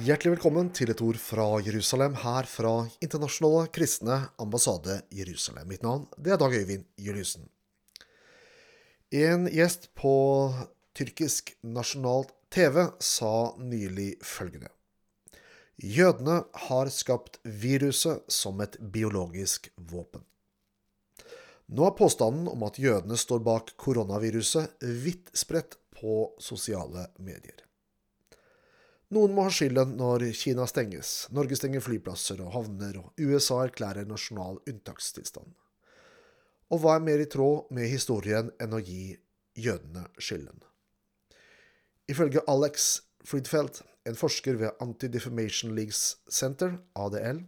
Hjertelig velkommen til et ord fra Jerusalem, her fra Internasjonale kristne ambassade Jerusalem. Mitt navn det er Dag Øyvind Juliussen. En gjest på tyrkisk nasjonalt TV sa nylig følgende. Jødene har skapt viruset som et biologisk våpen. Nå er påstanden om at jødene står bak koronaviruset vidt spredt på sosiale medier. Noen må ha skylden når Kina stenges, Norge stenger flyplasser og havner, og USA erklærer nasjonal unntakstilstand. Og hva er mer i tråd med historien enn å gi jødene skylden? Ifølge Alex Friedfeld, en forsker ved Anti-Defamation Leagues Center, ADL,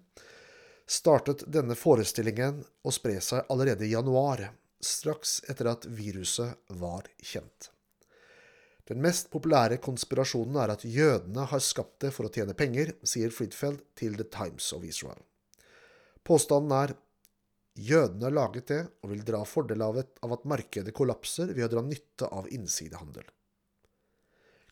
startet denne forestillingen å spre seg allerede i januar, straks etter at viruset var kjent. Den mest populære konspirasjonen er at jødene har skapt det for å tjene penger, sier Friedfeld til The Times of Israel. Påstanden er jødene har laget det og vil dra fordel av, at markedet kollapser ved å dra nytte av innsidehandel.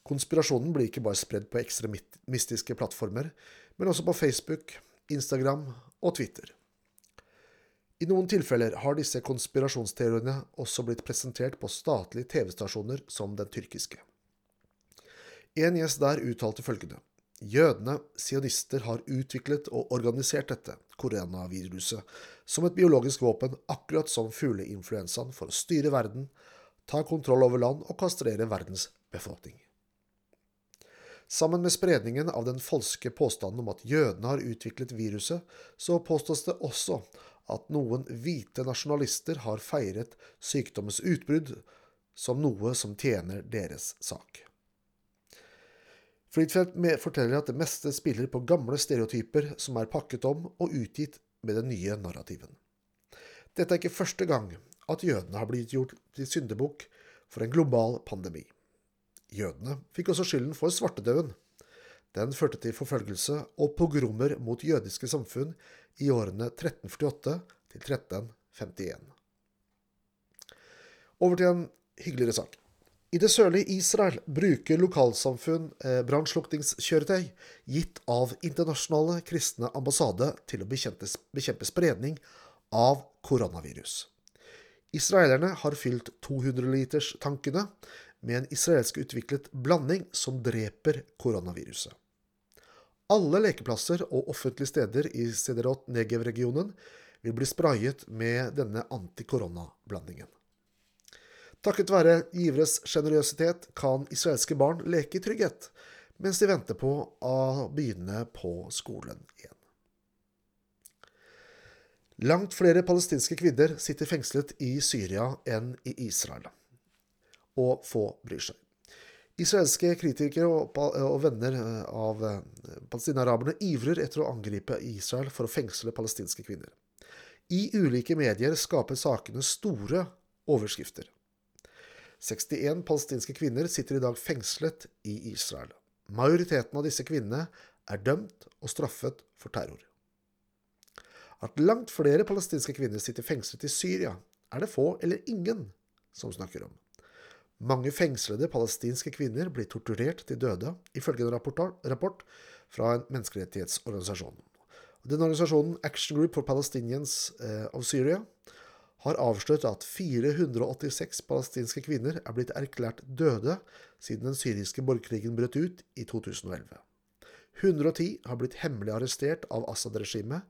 Konspirasjonen blir ikke bare spredd på ekstremistiske plattformer, men også på Facebook, Instagram og Twitter. I noen tilfeller har disse konspirasjonsteoriene også blitt presentert på statlige TV-stasjoner som den tyrkiske. En gjest der uttalte følgende. Jødene, sionister, har utviklet og organisert dette, koronaviruset, som et biologisk våpen, akkurat som fugleinfluensaen, for å styre verden, ta kontroll over land og kastrere verdens befolkning. Sammen med spredningen av den falske påstanden om at jødene har utviklet viruset, så påstås det også at noen hvite nasjonalister har feiret sykdommens utbrudd som noe som tjener deres sak. Friedfeldt forteller at det meste spiller på gamle stereotyper som er pakket om og utgitt med den nye narrativen. Dette er ikke første gang at jødene har blitt gjort til syndebukk for en global pandemi. Jødene fikk også skylden for svartedauden. Den førte til forfølgelse og pogromer mot jødiske samfunn i årene 1348 til 1351. Over til en hyggeligere sak. I det sørlige Israel bruker lokalsamfunn eh, gitt av internasjonale kristne ambassade til å bekjempe, bekjempe spredning av koronavirus. Israelerne har fylt 200-literstankene med en israelsk utviklet blanding som dreper koronaviruset. Alle lekeplasser og offentlige steder i Sederot Negev-regionen vil bli sprayet med denne antikoronablandingen. Takket være giveres sjenerøsitet kan israelske barn leke i trygghet, mens de venter på å begynne på skolen igjen. Langt flere palestinske kvinner sitter fengslet i Syria enn i Israel og få bryr seg. Israelske kritikere og venner eh, av eh, palestinaraberne ivrer etter å angripe Israel for å fengsle palestinske kvinner. I ulike medier skaper sakene store overskrifter. 61 palestinske kvinner sitter i dag fengslet i Israel. Majoriteten av disse kvinnene er dømt og straffet for terror. At langt flere palestinske kvinner sitter fengslet i Syria, er det få eller ingen som snakker om. Mange fengslede palestinske kvinner blir torturert til døde, ifølge en rapport fra en menneskerettighetsorganisasjon. Den organisasjonen Action Group for Palestinians eh, of Syria har avslørt at 486 palestinske kvinner er blitt erklært døde siden den syriske borgerkrigen brøt ut i 2011. 110 har blitt hemmelig arrestert av Assad-regimet,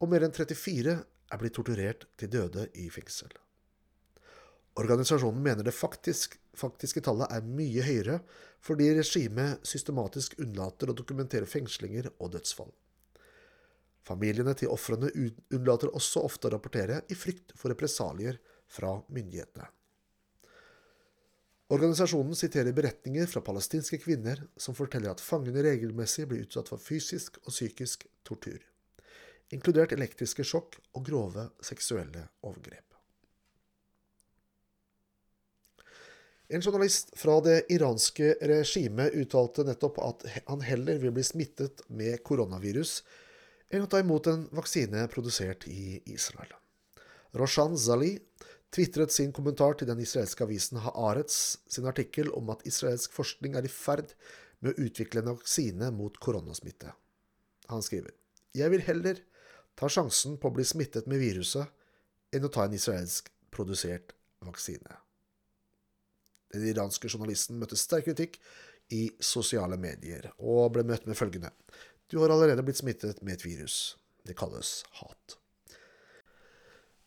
og mer enn 34 er blitt torturert til døde i fengsel. Organisasjonen mener det faktisk, faktiske tallet er mye høyere fordi regimet systematisk unnlater å dokumentere fengslinger og dødsfall. Familiene til ofrene unnlater også ofte å rapportere i frykt for represalier fra myndighetene. Organisasjonen siterer beretninger fra palestinske kvinner som forteller at fangene regelmessig blir utsatt for fysisk og psykisk tortur, inkludert elektriske sjokk og grove seksuelle overgrep. En journalist fra det iranske regimet uttalte nettopp at han heller vil bli smittet med koronavirus enn å ta imot en vaksine produsert i Israel. Roshan Zali tvitret sin kommentar til den israelske avisen Haaretz sin artikkel om at israelsk forskning er i ferd med å utvikle en vaksine mot koronasmitte. Han skriver Jeg vil heller ta sjansen på å bli smittet med viruset enn å ta en israelsk produsert vaksine. Den iranske journalisten møtte sterk kritikk i sosiale medier, og ble møtt med følgende Du har allerede blitt smittet med et virus. Det kalles hat.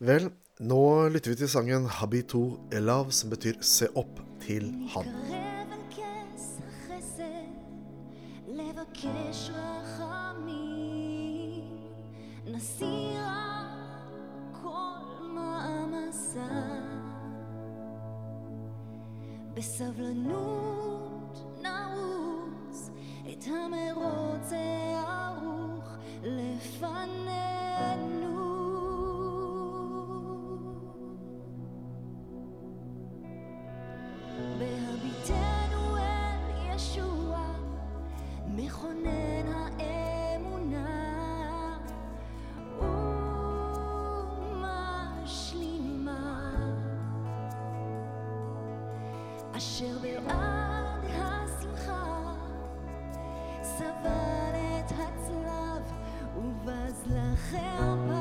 Vel, nå lytter vi til sangen Habitu Elav, som betyr se opp til han. בסבלנות נעוץ את המרוץ מכונן האמונה ומשלימה. אשר בעד השמחה סבל את הצלב ובז לחרפה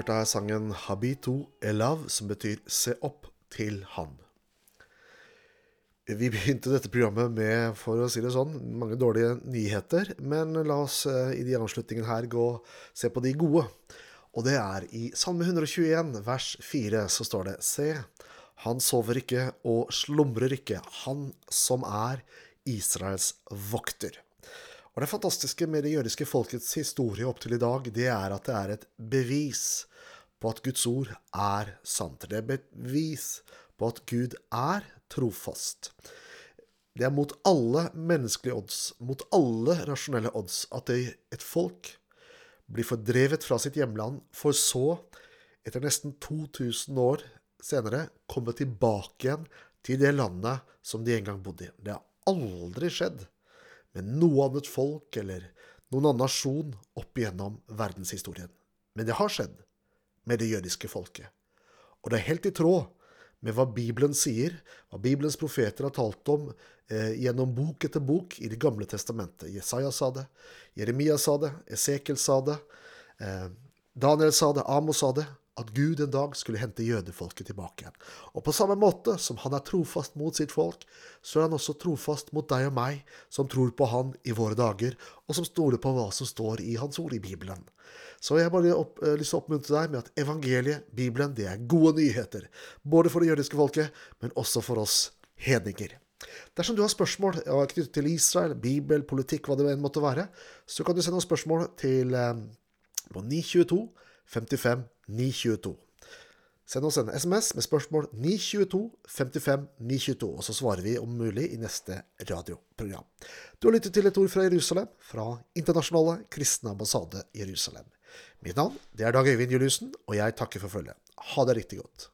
hørte her sangen Habito Elav, som betyr Se opp til han. Vi begynte dette programmet med, for å si det sånn, mange dårlige nyheter, men la oss eh, i de avslutningene her gå og se på de gode. Og det er i Salme 121, vers 4, så står det Se, han sover ikke og slumrer ikke, han som er Israels vokter. Og det fantastiske med det jødiske folkets historie opp til i dag, det er at det er et bevis på at Guds ord er sant. Det er bevis på at Gud er trofast. Det er mot alle menneskelige odds, mot alle rasjonelle odds, at et folk blir fordrevet fra sitt hjemland, for så, etter nesten 2000 år senere, komme tilbake igjen til det landet som de en gang bodde i. Det har aldri skjedd med noe annet folk eller noen annen nasjon opp igjennom verdenshistorien. Men det har skjedd med det jødiske folket. Og det er helt i tråd med hva Bibelen sier, hva Bibelens profeter har talt om eh, gjennom bok etter bok i Det gamle testamentet. Jesaja sa det, Jeremia sa det, Esekel sa det, eh, Daniel sa det, Amos sa det, at Gud en dag skulle hente jødefolket tilbake igjen. Og på samme måte som han er trofast mot sitt folk, så er han også trofast mot deg og meg, som tror på han i våre dager, og som stoler på hva som står i hans ord i Bibelen. Så jeg har bare eh, lyst til å oppmuntre deg med at evangeliet, Bibelen, det er gode nyheter. Både for det jødiske folket, men også for oss hedninger. Dersom du har spørsmål knyttet til Israel, Bibel, politikk, hva det enn måtte være, så kan du sende oss spørsmål til eh, på 922 55 922. Send oss en SMS med spørsmål 922 55 922, og så svarer vi om mulig i neste radioprogram. Du har lyttet til et ord fra Jerusalem, fra Internasjonale kristne ambassade Jerusalem. Mitt navn det er Dag Øyvind Juliussen, og jeg takker for følget. Ha det riktig godt.